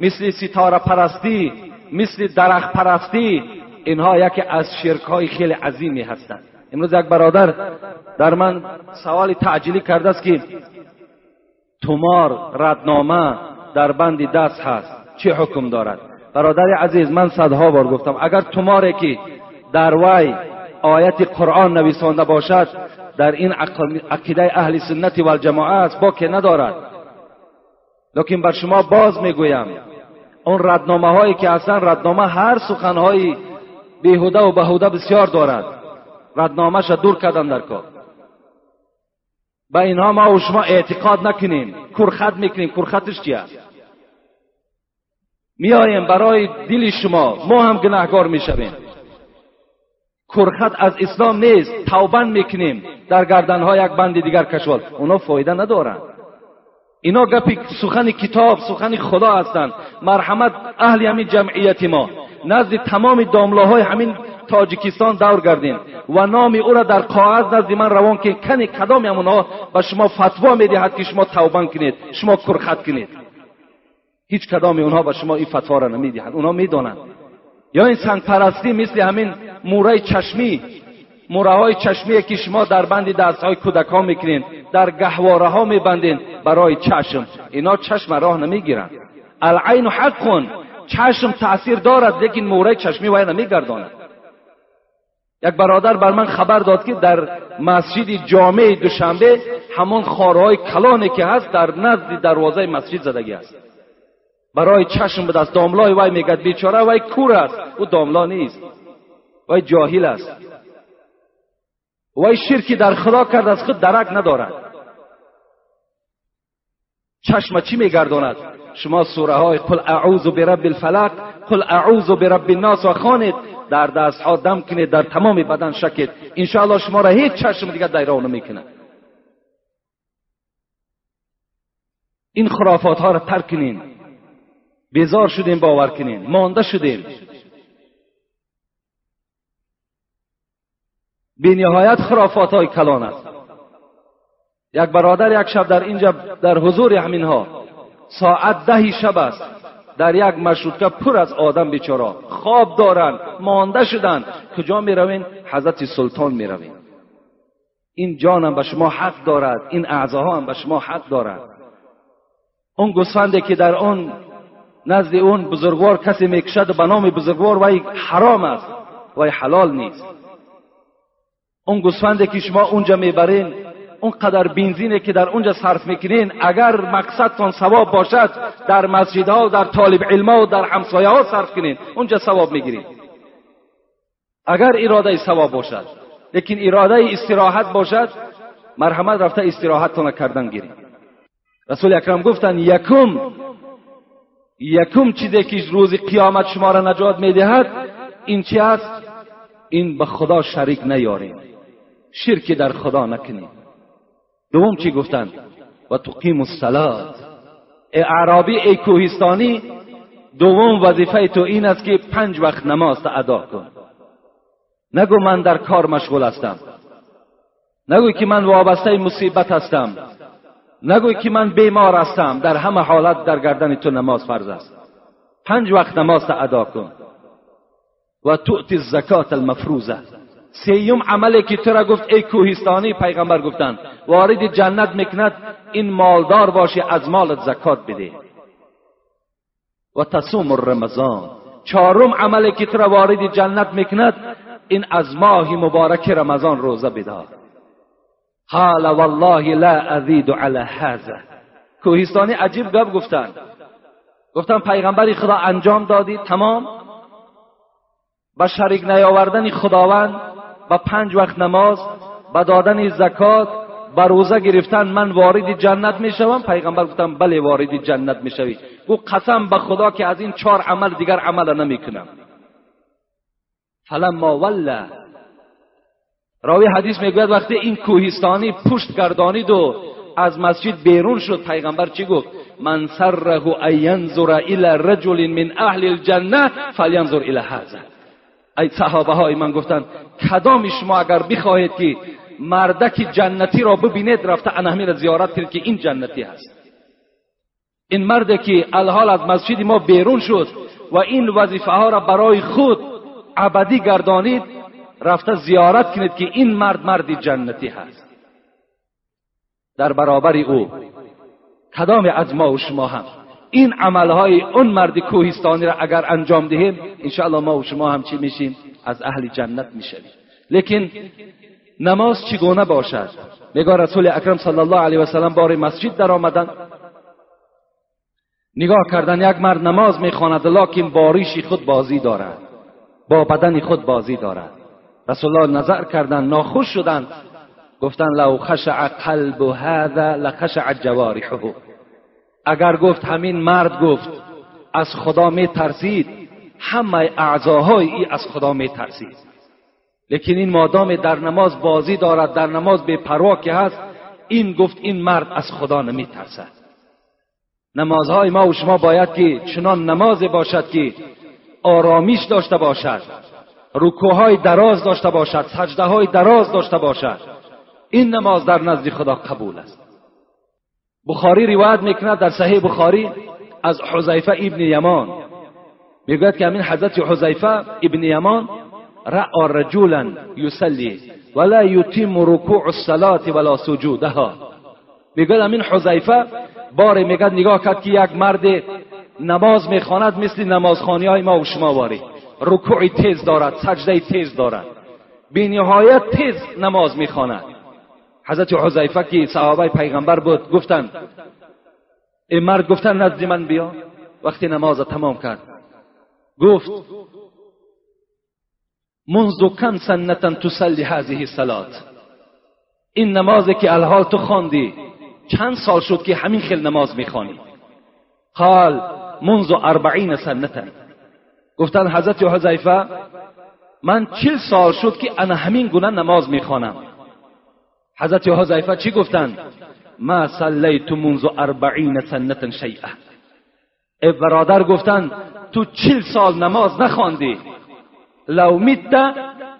A: مثل ستاره پرستی مثل درخت پرستی اینها یکی از شرک های خیلی عظیمی هستند. امروز یک برادر در من سوال تعجیلی کرده است که تومار ردنامه در بند دست هست. چه حکم دارد؟ برادر عزیز من صدها بار گفتم اگر توماری که در وی آیت قرآن نویسانده باشد در این عقیده اهل سنت و الجماعه است با که ندارد. لیکن بر شما باز می‌گویم اون ردنامه هایی که اصلا ردنامه هر سخن های بیهوده و بهوده بسیار دارد. ردنامه دور کردن در کار. به اینها ما و شما اعتقاد نکنیم. کرخط می‌کنیم. کرخطش چیه؟ میاییم برای دل شما. ما هم گناهگار می‌شویم. کرخط از اسلام نیست. توبن می‌کنیم. در گردنها یک بند دیگر کشوال. اونا فایده ندارن. اینا گپی سخن کتاب سخن خدا هستند. مرحمت اهل همین جمعیت ما. نزد تمام داملاهای همین تاجیکستان دور گردین. و نام او را در کاغذ نزد من روان که کنی کدام همونها به شما فتوا می‌دهد که شما توبه کنید شما کرخط کنید. هیچ کدام اونها به شما این فتوا را نمی‌دهد اونها می‌دانند. یا این سنگ پرستی مثل همین موره چشمی موره های چشمی که شما در بند دست های کودکان می‌کنین در گهواره ها میبندین برای چشم. اینا چشم راه نمی‌گیرند العین حق. چشم تاثیر دارد لیکن موره چشمی وای نمیگرداند. یک برادر بر من خبر داد که در مسجد جامع دوشنبه همان خارهای کلانی که هست در نزد دروازه مسجد زدگی است. برای چشم به دست داملای وای میگد بیچاره وای کور است. او داملا نیست. وای جاهل است. وای شرکی در خدا کرد از خود درک ندارد. چشم چی میگرداند؟ شما سوره های قل اعوذ برب الفلق قل اعوذ برب الناس و خانید در دستها دم کنید در تمام بدن شکید. انشاءالله شما را هیچ چشم دیگر دیرا نمی‌کنه این خرافات ها را ترک کنین. بیزار شدیم باور کنین. مانده شدیم بی نهایت خرافات های کلان است. یک برادر یک شب در اینجا در حضور همینها. ساعت دهی شب است. در یک مشروطه پر از آدم بیچارا خواب دارن مانده شدن. کجا می روین حضرت سلطان می روین این جان هم به شما حق دارد. این اعضاها هم به شما حق دارد. اون گوسفندی که در اون نزد اون بزرگوار کسی می‌کشد به نام بزرگوار وی حرام است وی حلال نیست. اون گوسفندی که شما اونجا می‌برین اون قدر بنزینی که در اونجا صرف می‌کنین اگر مقصدتان ثواب باشد در مسجدها و در طالب علما و در همسایه ها صرف کنین اونجا ثواب می‌گیرین. اگر اراده ثواب باشد لیکن اراده استراحت باشد مرحمت رفته استراحتتان کردن گیرین. رسول اکرم گفتن یکم یکم چیزی که روز قیامت شما را نجات می‌دهد این چی است؟ این به خدا شریک نیارین. شرک در خدا نکنید دوم چی گفتند و تقیم الصلات. ای اعرابی ای کوهستانی دوم وظیفه تو این است که پنج وقت نماز ادا کن. نگو من در کار مشغول هستم. نگوی که من وابسته مصیبت هستم. نگوی که من بیمار هستم. در همه حالت در گردن تو نماز فرض است. پنج وقت نماز ادا کن. و تؤتی الزکات المفروزه سیوم عملی که تو را گفت ای کوهستانی پیغمبر گفتند وارد جنت می‌کند این مالدار باشی از مالت زکات بده. و تصوم رمضان. چهارم عملی که تو را وارد جنت می‌کند این از ماه مبارک رمضان روزه بدار. حال والله لا ازید علی هذا. کوهستانی عجیب گپ گفتند. گفتن پیغمبری خدا انجام دادی تمام. به شریک نیاوردن خداوند. با پنج وقت نماز با دادن زکات با روزه گرفتن من وارد جنت می شوم پیغمبر گفتم بله وارد جنت می شوی گو قسم به خدا که از این چهار عمل دیگر عمل نمی کنم فلما ولا راوی حدیث می‌گوید وقتی این کوهستانی پشت گردانید و از مسجد بیرون شد پیغمبر چی گفت؟ من سره ان ینظر الى رجل من اهل الجنه فلینظر الى هذا. ای صحابه های من گفتن کدام شما اگر بخواهید که مردک جنتی را ببینید رفته انهمی را زیارت کنید که این جنتی هست. این مرد که الحال از مسجد ما بیرون شد و این وظیفه ها را برای خود ابدی گردانید رفته زیارت کنید که این مرد مردی جنتی هست. در برابر او کدام از ما و شما هم؟ این عملهای اون مرد کوهستانی را اگر انجام دهیم انشاءالله ما و شما هم چی میشیم؟ از اهل جنت می‌شویم. لیکن نماز چگونه باشد؟ میگه رسول اکرم صلی الله علیه و سلم بار مسجد در آمدن. نگاه کردن یک مرد نماز می‌خواند لکن باریشی خود بازی دارد. با بدن خود بازی دارد. رسول الله نظر کردن ناخوش شدند. گفتن لو خشع قلب هذا لخشع جوارحه. اگر گفت همین مرد گفت از خدا می ترسید همه اعضاهای ای از خدا می ترسید لیکن این مادام در نماز بازی دارد در نماز به پروا که هست این گفت این مرد از خدا نمی ترسد نمازهای ما و شما باید که چنان نماز باشد که آرامیش داشته باشد رکوهای دراز داشته باشد سجده های دراز داشته باشد. این نماز در نزد خدا قبول است. بخاری روایت می‌کند در صحیح بخاری از حذیفه ابن یمان. می‌گوید که همین حضرت حذیفه ابن یمان رأى رجولا یصلی ولا یتم رکوع الصلاة ولا سجودها. می‌گوید همین حذیفه بار میگد نگاه کرد که یک مرد نماز می‌خواند مثل نمازخانی های ما و شما واری رکوع تیز دارد سجده تیز دارد. به نهایت تیز نماز می‌خواند. حضرت حذیفه که صحابه پیغمبر بود گفتن این مرد گفتن نزد من بیا. وقتی نماز تمام کرد گفت منذ کم سنتا تسلی هذه الصلات. این نمازی که الحال تو خواندی چند سال شد که همین خیل نماز می‌خوانی؟ قال منذ اربعین سنتا گفتن حضرت حذیفه من چل سال شد که انا همین گونه نماز می‌خوانم. حضرت حذیفه چی گفتند؟ ما صلیت منذ اربعین سنتا شیئا. ای برادر گفتند تو چل سال نماز نخواندی. لو مت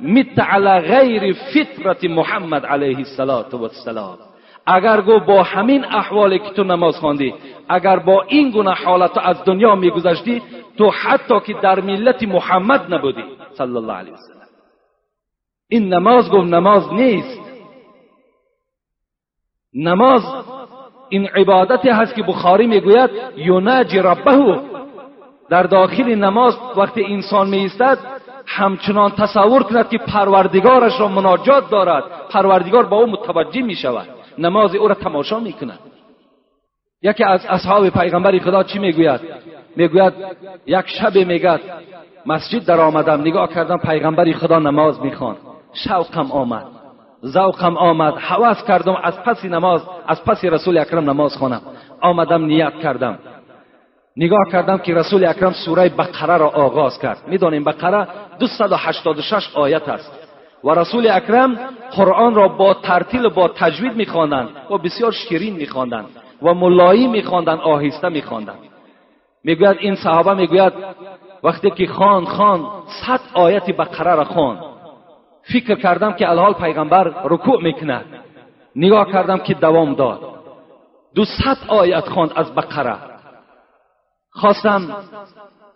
A: مت على غیر فطرت محمد علیه السلام اگر گو با همین احوالی که تو نماز خواندی اگر با این گونه حالت از دنیا میگذشتی تو حتی که در ملت محمد نبودی. صلی الله علیه وسلم این نماز گفت نماز نیست. نماز. این عبادتی هست که بخاری می‌گوید یوناجی ربه در داخل نماز وقتی انسان می همچنان تصور کند که پروردگارش را مناجات دارد. پروردگار با او متوجه می شود نماز او را تماشا می کند یکی از اصحاب پیغمبر خدا چی می‌گوید؟ می‌گوید یک شب میگد مسجد در آمدم نگاه کردم پیغمبر خدا نماز می‌خوان شوقم آمد. ذوقم آمد حواس کردم از پس نماز از پس رسول اکرم نماز خونم. آمدم نیت کردم. نگاه کردم که رسول اکرم سوره بقره را آغاز کرد. می‌دانیم بقره 286 آیت است. و رسول اکرم قرآن را با ترتیل با تجوید میخواندند و بسیار شیرین میخواندند و ملایی میخواندند آهسته میخواندند. می‌گوید این صحابه می‌گوید وقتی که خان خان صد آیت بقره را خواند. فکر کردم که الحال پیغمبر رکوع می‌کند نگاه کردم که دوام داد. دو صد آیت خواند از بقره. خواستم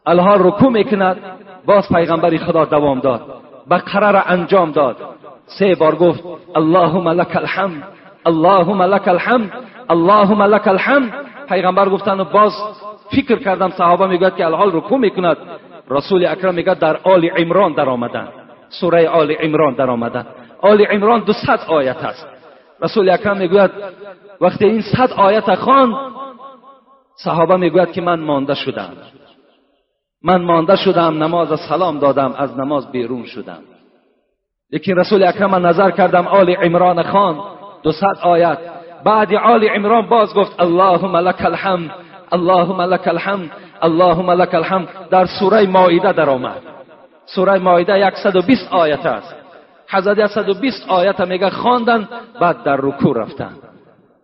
A: الحال رکوع می‌کند باز پیغمبر خدا دوام داد. بقره را انجام داد. سه بار گفت اللهم لك الحمد اللهم لك الحمد اللهم لك الحمد. پیغمبر گفتن و باز فکر کردم صحابه می‌گوید که الحال رکوع می‌کند. رسول اکرم میگه در آل عمران در آمدن سوره آل عمران در آمدن. آل عمران دو صد آیت است رسول اکرم می‌گوید وقتی این صد آیت خواند صحابه می‌گوید که من مانده شدم. من مانده شدم نماز سلام دادم از نماز بیرون شدم. لیکن رسول اکرم نظر کردم آل عمران خان دو صد آیت. بعد آل عمران باز گفت اللهم لك الحمد اللهم لك الحمد اللهم لك الحمد. در سوره مائده در آمد. سوره مائده 120 آیت است. حضرت 120 آیت میگه خواندن بعد در رکوع رفتن.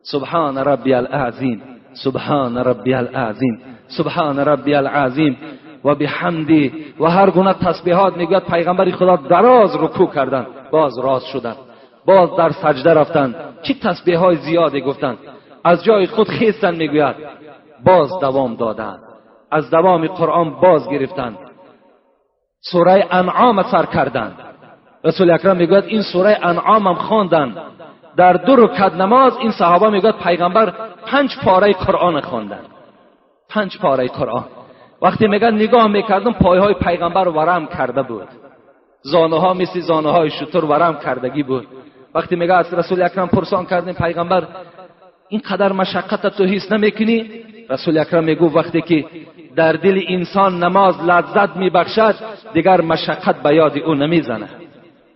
A: سبحان ربی العظیم سبحان ربی العظیم سبحان ربی العظیم. و بحمدی و هر گونه تسبیحات می‌گوید پیغمبر خدا دراز رکوع کردن باز راز شدن. باز در سجده رفتن. چی تسبیح های زیادی گفتند از جای خود خیستن می‌گوید باز دوام دادند از دوام قرآن باز گرفتند سوره انعام سر کردند رسول اکرم می‌گوید این سوره انعام هم خواندند در دو رکعت نماز این صحابه می‌گوید پیغمبر پنج پاره قرآن خواندند پنج پاره قرآن. وقتی میگن نگاه می‌کردم پای های پیغمبر ورم کرده بود. زانه ها مثل زانه های شطور ورم کردگی بود. وقتی میگه از رسول اکرم پرسان کردیم پیغمبر این قدر مشقت تو حس نمی‌کنی؟ رسول اکرم میگو وقتی که در دل انسان نماز لذت میبخشد دیگر مشقت به یاد او نمی‌زنه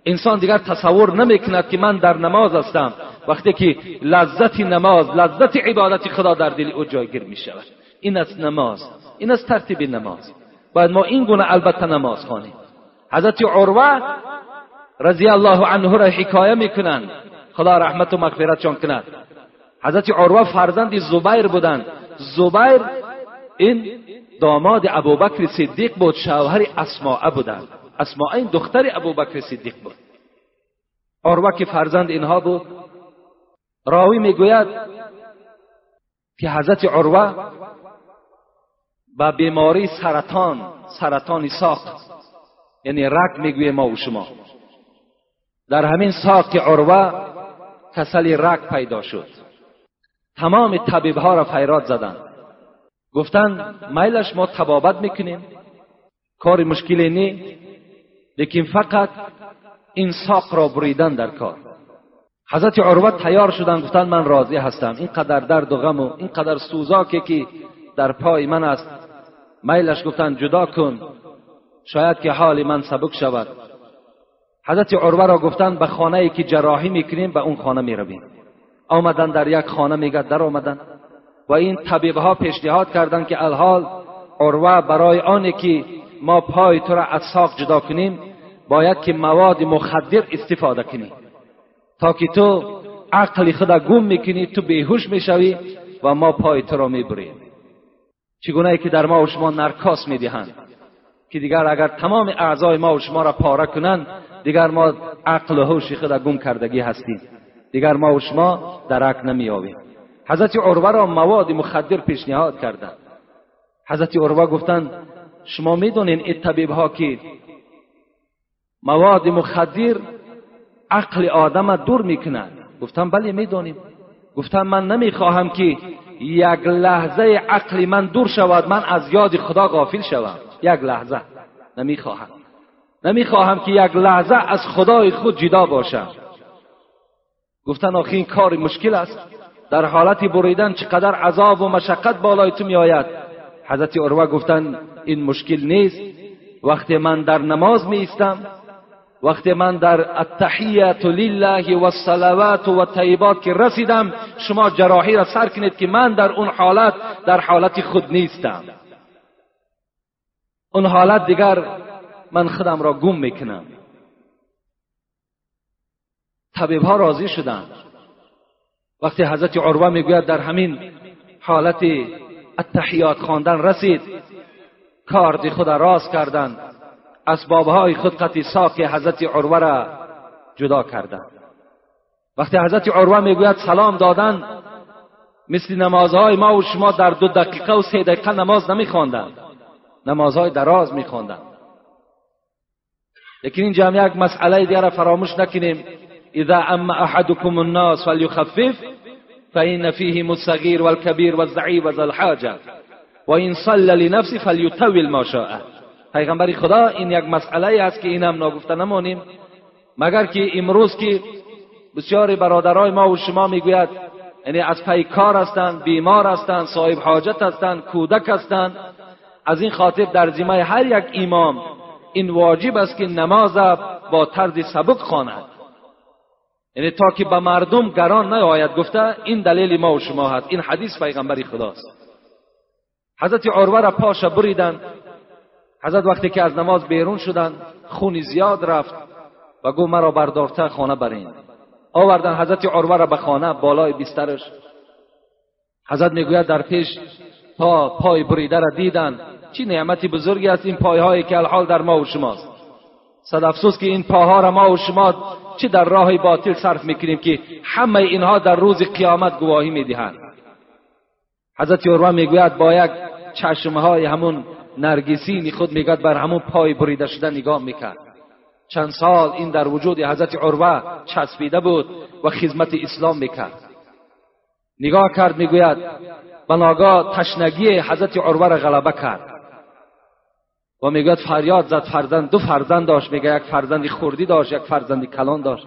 A: انسان دیگر تصور نمی‌کند که من در نماز هستم وقتی که لذت نماز لذت عبادت خدا در دل او جایگیر می شود این است نماز این است ترتیب نماز. باید ما این گونه البته نماز خوانیم. حضرت عروه رضی الله عنه را حکایه می‌کنند. خدا رحمت و مغفرتشان کند. حضرت عروه فرزند زبیر بودند. زبیر این داماد ابوبکر صدیق بود شوهر اسماعه بودند. اسماعه این دختر ابوبکر صدیق بود. عروه که فرزند اینها بود. راوی می‌گوید که حضرت عروه با بیماری سرطان سرطان ساق یعنی رگ می‌گوییم ما و شما. در همین ساق عروه کسل رگ پیدا شد. تمام طبیب ها را فیراد زدند. گفتن میلش ما تبابت می‌کنیم. کار مشکلی نی لیکن فقط این ساق را بریدن در کار. حضرت عروه تیار شدن گفتن من راضی هستم. این قدر درد و غم و این قدر سوزاکی که در پای من است. میلش گفتن جدا کن. شاید که حال من سبک شود. حضرت عروه را گفتن به خانه ای که جراحی می‌کنیم به اون خانه می‌رویم. آمدن در یک خانه میگه در آمدن. و این طبیب ها پیشنهاد کردند که الحال عروه برای آنی که ما پای تو را از ساق جدا کنیم باید که مواد مخدر استفاده کنی. تا که تو عقل خدا گم می‌کنی تو بیهوش می‌شوی و ما پای تو را می‌بریم. چگونه که در ما و شما نرکاس می‌دهند که دیگر اگر تمام اعضای ما و شما را پاره کنند دیگر ما عقل و هوش خود گم کردگی هستیم. دیگر ما و شما درک نمییابیم. حضرت عروه را مواد مخدر پیشنهاد کردند. حضرت عروه گفتند شما می‌دونین این طبیب ها که مواد مخدر عقل آدم دور می‌کنند گفتم بله می‌دونیم گفتم من نمی‌خواهم که یک لحظه عقل من دور شود من از یاد خدا غافل شوم. یک لحظه. نمی‌خواهم. نمی‌خواهم که یک لحظه از خدای خود جدا باشم. گفتن آخه این کار مشکل است. در حالت بریدن چقدر عذاب و مشقت بالای تو میآید؟ حضرت عروه گفتن این مشکل نیست. وقتی من در نماز می وقتی من در التحیت لله و الصلوات و طیبات که رسیدم شما جراحی را سر کنید که من در اون حالت در حالت خود نیستم. اون حالت دیگر من خودم را گم می‌کنم. طبیب ها راضی شدند. وقتی حضرت عروه می‌گوید در همین حالت التحیات خواندن رسید کار خود راست کردند اسبابهای خود ساک حضرت عروه را جدا کردند. وقتی حضرت عروه می‌گوید سلام دادن مثل نمازهای ما و شما در دو دقیقه و سه دقیقه نماز نمیخواندند نمازهای دراز میخواندند. لیکن اینجا هم یک مسئله دیگر فراموش نکنیم. اذا اما احدكم الناس فليخفف فإن فيهم الصغير والكبير والضعيف وذا الحاجة. وإن صلى لنفسه فليطول ما شاء. پیغمبر خدا این یک مسئله است که اینم ناگفته نمانیم مگر که امروز که بسیاری برادرای ما و شما می‌گوید یعنی از پی کار هستند بیمار هستند صاحب حاجت هستند کودک هستند. از این خاطر در ذمه هر یک امام این واجب است که نماز با طرز سبک خواند. یعنی تا که به مردم گران نیاید گفته این دلیل ما و شما هست. این حدیث پیغمبری خداست. حضرت عروه را پاش بریدن. حضرت وقتی که از نماز بیرون شدند خون زیاد رفت و گو مرا بردارته خانه برین. آوردن حضرت عروه را به خانه بالای بسترش. حضرت می‌گوید در پیش پا پای بریده را دیدن. چی نعمتی بزرگی است این پایهایی که الحال در ما و شماست. صد افسوس که این پاها را ما و شما چه در راه باطل صرف می‌کنیم که همه اینها در روز قیامت گواهی می‌دهند؟ حضرت عروه می‌گوید با یک چشمه های همون نرگسینی خود می‌گوید بر همون پای بریده شده نگاه می‌کرد. چند سال این در وجود حضرت عروه چسبیده بود و خدمت اسلام می‌کرد. نگاه کرد می‌گوید بناگاه تشنگی حضرت عروه را غلبه کرد. و می‌گوید فریاد زد فرزند دو فرزند داشت میگه یک فرزندی خوردی داشت یک فرزندی کلان داشت.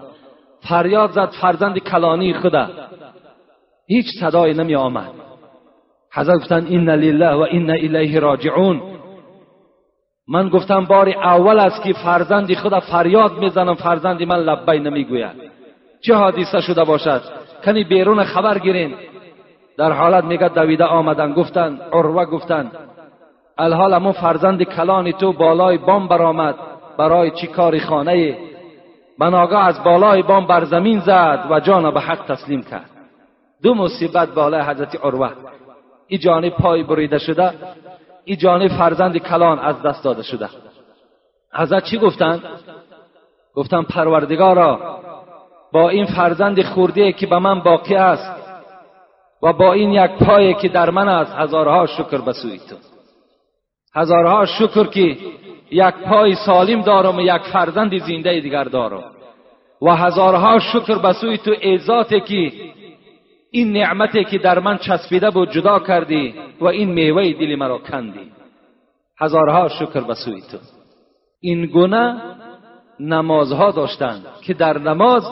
A: فریاد زد فرزند کلانی خدا. هیچ صدایی نمی آمد. حضرت گفتن این لله و این الیه راجعون. من گفتم بار اول است که فرزندی خدا فریاد می‌زنم فرزندی من لبی نمی‌گوید. چه حادثه شده باشد؟ کنی بیرون خبر گیرین. در حالت میگه دویده آمدن گفتن عروه گفتن الحال امو فرزند کلانی تو بالای بام برآمد. برای چی کاری خانه بناگاه از بالای بام بر زمین زد و جان به حق تسلیم کرد. دو مصیبت بالای حضرت عروه. ای جانب پای بریده شده ای جانب فرزند کلان از دست داده شده. حضرت چی گفتن؟ گفتن پروردگارا با این فرزند خورده که به من باقی است و با این یک پایی که در من است هزارها شکر به سوی تو. هزارها شکر که یک پای سالم دارم و یک فرزند زنده دیگر دارم. و هزارها شکر به سوی تو ایزاتی که این نعمتی که در من چسبیده بود جدا کردی و این میوه دل مرا کندی. هزارها شکر به سوی تو. این گونه نمازها داشتند که در نماز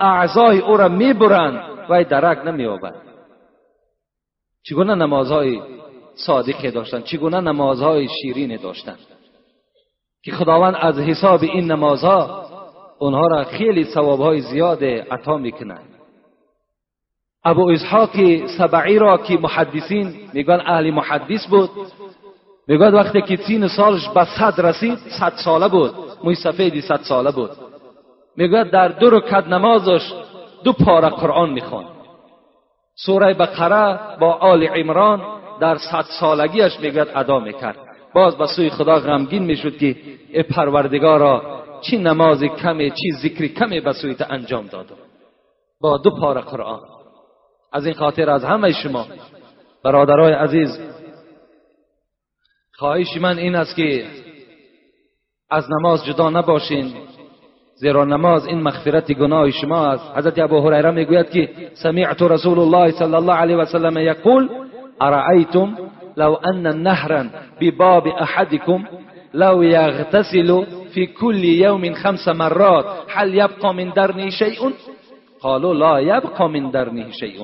A: اعضای او را می‌برند و درک نمییابند. چگونه نمازهای صادقی داشتند چگونه نمازهای شیرین داشتند که خداوند از حساب این نمازها اونها را خیلی ثوابهای زیاد عطا می‌کنند ابو اسحاق سبعی را که محدثین میگن اهل محدث بود می‌گوید وقتی که سین سالش به صد رسید صد ساله بود. موی سفیدی صد ساله بود. می‌گوید در دو رکعت نمازش دو پاره قرآن می‌خوان. سوره بقره با آل عمران در صد سالگیش می‌گوید ادا می‌کرد. باز به سوی خدا غمگین می‌شد که ای پروردگارا چی نماز کمی چی ذکر کمی به سویت انجام داد. با دو پاره قرآن. از این خاطر از همه شما برادرای عزیز خواهش من این است که از نماز جدا نباشین زیرا نماز این مغفرت گناه شما است. حضرت ابو هریره می‌گوید که سمعت رسول الله صلی الله علیه و سلم یقول ارأیتم لو أن نهرا بباب أحدكم لو يغتسل في كل يوم خمس مرات هل يبقى من درنه شيء؟ قالوا لا يبقى من درنه شيء.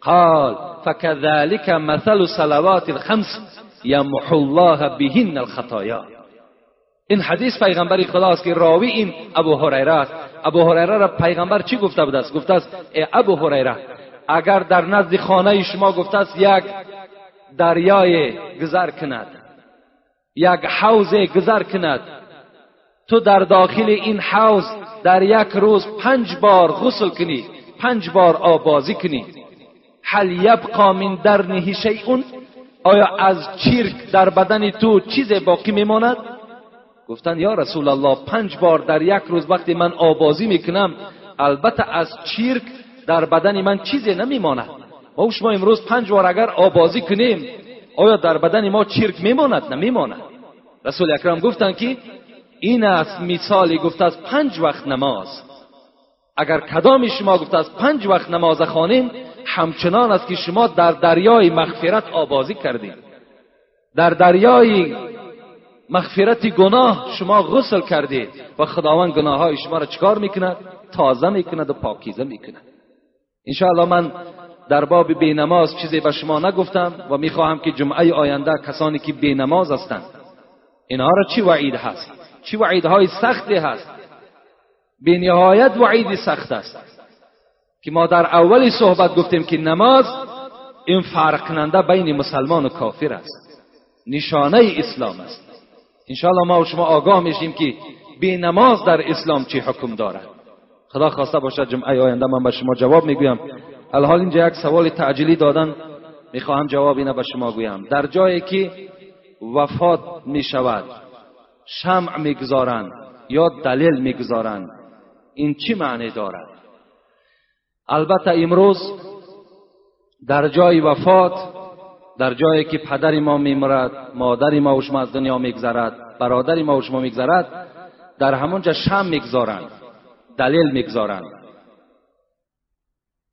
A: قال فكذلك مثل صلوات الخمس يمحو الله بهن الخطايا. این حدیث پیغمبر خداست که راوی این ابو هریره است. ابو هریره را پیغمبر چی گفته بود؟ است گفته است ای ابو هریره اگر در نزد خانه شما گفته است یک دریای گذر کند یک حوز گذر کند تو در داخل این حوز در یک روز پنج بار غسل کنی پنج بار آبازی کنی. هل یبقا من درنه شیء؟ آیا از چیرک در بدن تو چیز باقی میماند؟ گفتند یا رسول الله پنج بار در یک روز وقتی من آبازی می‌کنم البته از چیرک در بدن من چیزی نمیماند. ما شما امروز پنج بار اگر آبازی کنیم آیا در بدن ما چیرک میماند؟ نمیماند. رسول اکرم گفتند که این است مثالی گفته از پنج وقت نماز. اگر کدام شما گفته از پنج وقت نماز خوانیم همچنان است که شما در دریای مغفرت آبازی کردید. در دریای مغفرت گناه شما غسل کردید و خداوند گناه های شما را چکار می‌کند؟ تازه می‌کند و پاکیزه می‌کند. انشاءالله من در باب بینماز چیزی به شما نگفتم و می‌خواهم که جمعه آینده کسانی که بینماز هستند. اینها را چی وعید هست؟ چی وعیدهای سختی هست؟ به نهایت وعید سخت است. که ما در اولی صحبت گفتیم که نماز این فرق کننده بین مسلمان و کافر است. نشانه اسلام است. انشاءالله ما و شما آگاه میشیم که بی نماز در اسلام چی حکم دارد. خدا خواسته باشد جمعه آینده من به شما جواب می‌گویم. الحال اینجا یک سوال تعجیلی دادن می‌خواهم جواب اینه به شما گویم. در جایی که وفات می‌شود شمع می‌گذارند یا دلیل می‌گذارند این چی معنی دارد؟ البته امروز در جای وفات در جایی که پدر ما میمرد مادر ما و شما از دنیا میگذرد برادر ما و شما میگذرد در همونجا شم می‌گذارند. دلیل می‌گذارند.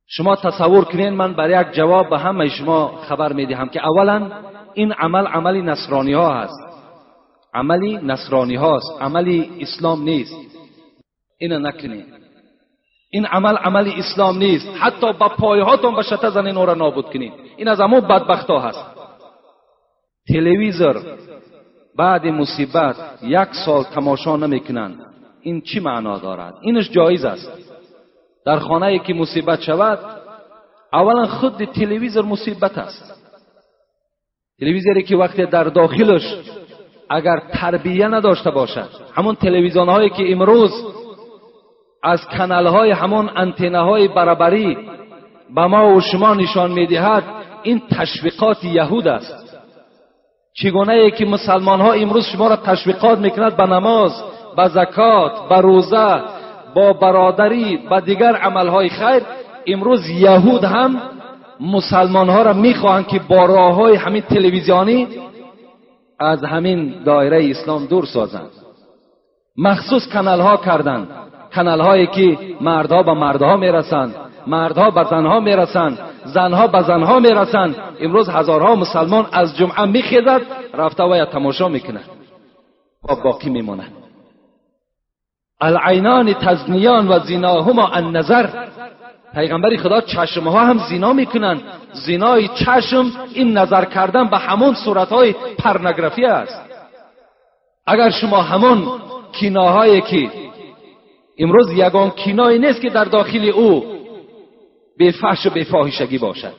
A: شما تصور کنین من برای یک جواب به همه شما خبر می‌دهم که اولا این عمل عملی نصرانی ها هست. عملی نصرانی هاست عملی اسلام نیست. اینو نکنید این عمل عمل اسلام نیست. حتی با پایهاتون به شته زنین او را نابود کنید این از امو بدبخت هست. تلویزر بعد مصیبت یک سال تماشا نمی‌کنند. این چی معنا دارد؟ اینش جایز است. در خانه ای که مصیبت شود اولا خود تلویزر مصیبت است. تلویزری که وقتی در داخلش اگر تربیه نداشته باشد همون تلویزیون هایی که امروز از کانال های همون انتنه های برابری به ما و شما نشان می‌دهد این تشویقات یهود است. چگونه ای که مسلمان ها امروز شما را تشویقات می‌کند به نماز به زکات به روزه با برادری به دیگر عملهای خیر امروز یهود هم مسلمان ها را می‌خواهند که با راه های همین تلویزیونی از همین دایره اسلام دور سازند. مخصوص کانال ها کردند. کانال هایی که مردها به مردها می‌رسند مردها به زنها می‌رسند زنها به زنها می‌رسند. امروز هزارها مسلمان از جمعه میخیزد رفته و تماشا می‌کنه. و باقی میمونه العینان تزنیان و زیناهما النظر. پیغمبر خدا چشمها هم زینا می‌کنند زینای چشم این نظر کردن به همون صورتهای پرنگرافی است. اگر شما همون کیناهایی که امروز یگان کینایی نیست که در داخل او به فحش و به باشد.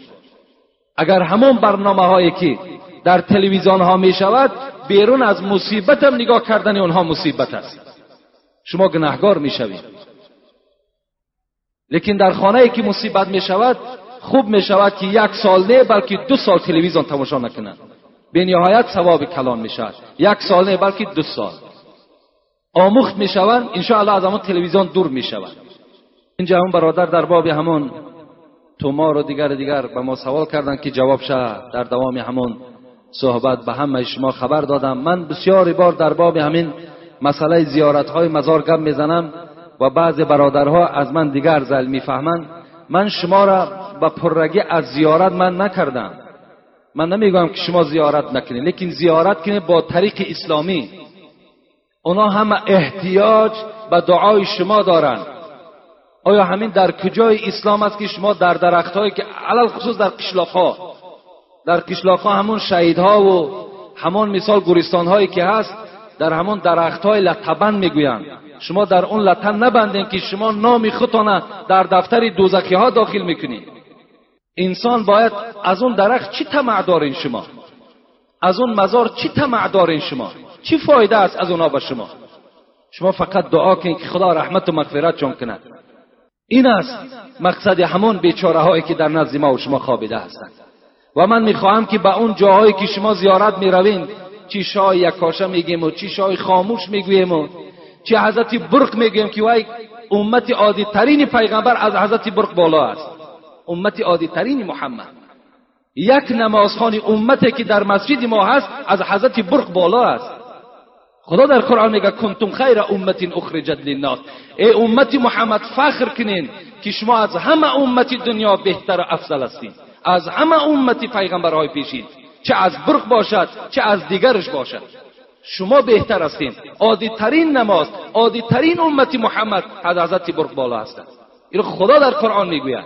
A: اگر همون برنامه هایی که در تلویزیون ها می شود بیرون از مصیبت هم نگاه کردن اونها مصیبت است. شما گناهگار می‌شوید. لیکن در خانه که مصیبت می شود خوب می شود که یک سال نه بلکه دو سال تلویزیون تماشا نکنند به نهایت ثواب کلان می شود یک سال نه بلکه دو سال. آموخت می شوند انشاءالله از همون تلویزیون دور می شوند اینجا همون برادر در باب همون تومار و دیگر دیگر به ما سوال کردن که جواب شد در دوام همون صحبت به همه شما خبر دادم. من بسیاری بار در باب همین مسئله زیارت های مزار گم می‌زنم و بعض برادرها از من دیگر زل می‌فهمند. من شما را به پررگی از زیارت من نکردم. من نمیگم که شما زیارت نکنید لیکن زیارت کنید با طریق اسلامی. اونا همه احتیاج به دعای شما دارند. آیا همین در کجای اسلام است که شما در درخت هایی که علال خصوص در قشلاق ها در قشلاق ها همون شهیدها و همون مثال گورستان هایی که هست در همون درخت های لطبن می‌گویند. شما در اون لطن نبندین که شما نام خودتان در دفتر دوزخی ها داخل می‌کنید. انسان باید از اون درخت چی طمع دارین شما؟ از اون مزار چی طمع دارین شما؟ چی فایده است از اونها به شما؟ شما فقط دعا کنید که خدا رحمت و مغفرت جان کند. این است مقصد همون بیچاره هایی که در نزد ما و شما خوابیده هستند. و من می‌خواهم که به اون جاهایی که شما زیارت می‌روین چی شاه یکاشه میگیم و چی شاه خاموش می‌گوییم و چی حضرت برق می‌گوییم که وای امت عادی ترین پیغمبر از حضرت برق بالا است. امت عادی ترین محمد. یک نمازخانی امتی که در مسجد ما هست از حضرت برق بالا است. خدا در قرآن میگه کنتم خیر امت اخرجت للناس. ای امت محمد فخر کنین که شما از همه امت دنیا بهتر و افضل هستین. از همه امت پیغمبرهای پیشین. چه از برق باشد چه از دیگرش باشد. شما بهتر هستین. عادی ترین نماز عادی ترین امت محمد از حضرت برق بالا هستند این خدا در قرآن می‌گوید.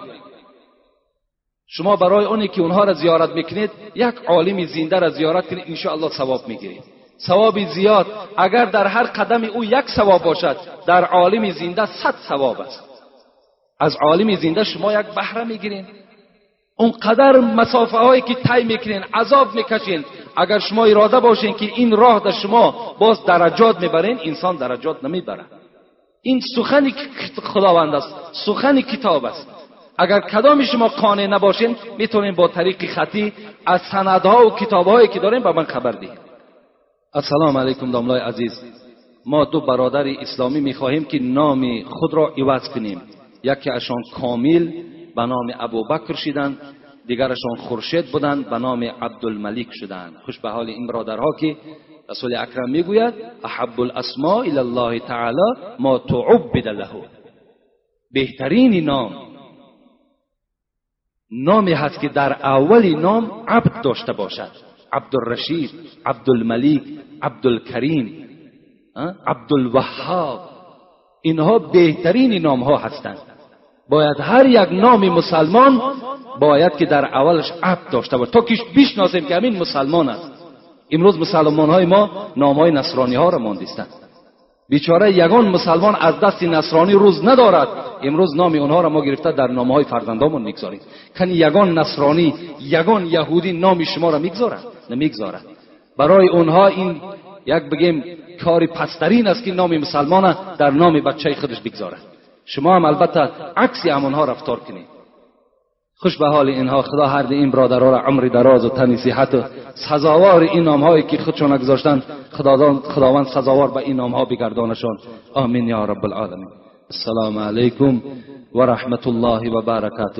A: شما برای اونی که اونها را زیارت می‌کنید یک عالم زنده را زیارت کنید انشاءالله ثواب می‌گیرید. ثواب زیاد. اگر در هر قدم او یک ثواب باشد در عالم زنده صد ثواب است. از عالم زنده شما یک بهره می‌گیرین اونقدر مسافه هایی که طی می‌کنین عذاب می‌کشین. اگر شما اراده باشین که این راه در شما باز درجات می‌برین انسان درجات نمی‌بره. این سخن خداوند است. سخن کتاب است. اگر کدام شما قانع نباشین می‌تونین با طریق خطی از سندها و کتابهایی که دارین به من خبر دهید. السلام علیکم داملای عزیز. ما دو برادر اسلامی می‌خواهیم که نام خود را عوض کنیم. یکی اشان کامل به نام ابو بکر شدند دیگرشان خورشید بودند به نام عبدالملیک شدند خوش به حال این برادرها که رسول اکرم می‌گوید احب الاسماء الى الله تعالی ما تعبد له. بهترین نام نامی هست که در اولی نام عبد داشته باشد. عبدالرشید عبدالملیک عبدالکریم عبدالوهاب. اینها بهترین نام ها هستند. باید هر یک نام مسلمان باید که در اولش عبد داشته باشه. تا که بشناسیم که همین مسلمان است. امروز مسلمان های ما نام های نصرانی ها را ماندیستند. بیچاره یگان مسلمان از دست نصرانی روز ندارد. امروز نام اونها را ما گرفته در نامه های فرزندامون می‌گذاریم. کنی یگان نصرانی یگان یهودی نام شما را می‌گذارد. نمی‌گذارد. برای اونها این یک بگیم کاری پسترین است که نام مسلمان در نام بچه خودش بگذارد. شما هم البته عکسی همونها رفتار کنید خوش به حال اینها خدا هر این برادرها را عمر دراز و تنی صحت و سزاوار این نامهایی که خودشان گذاشتند خداوند سزاوار به این نامها بگردانشان. آمین یا رب العالمین. السلام علیکم و رحمت الله و برکاته.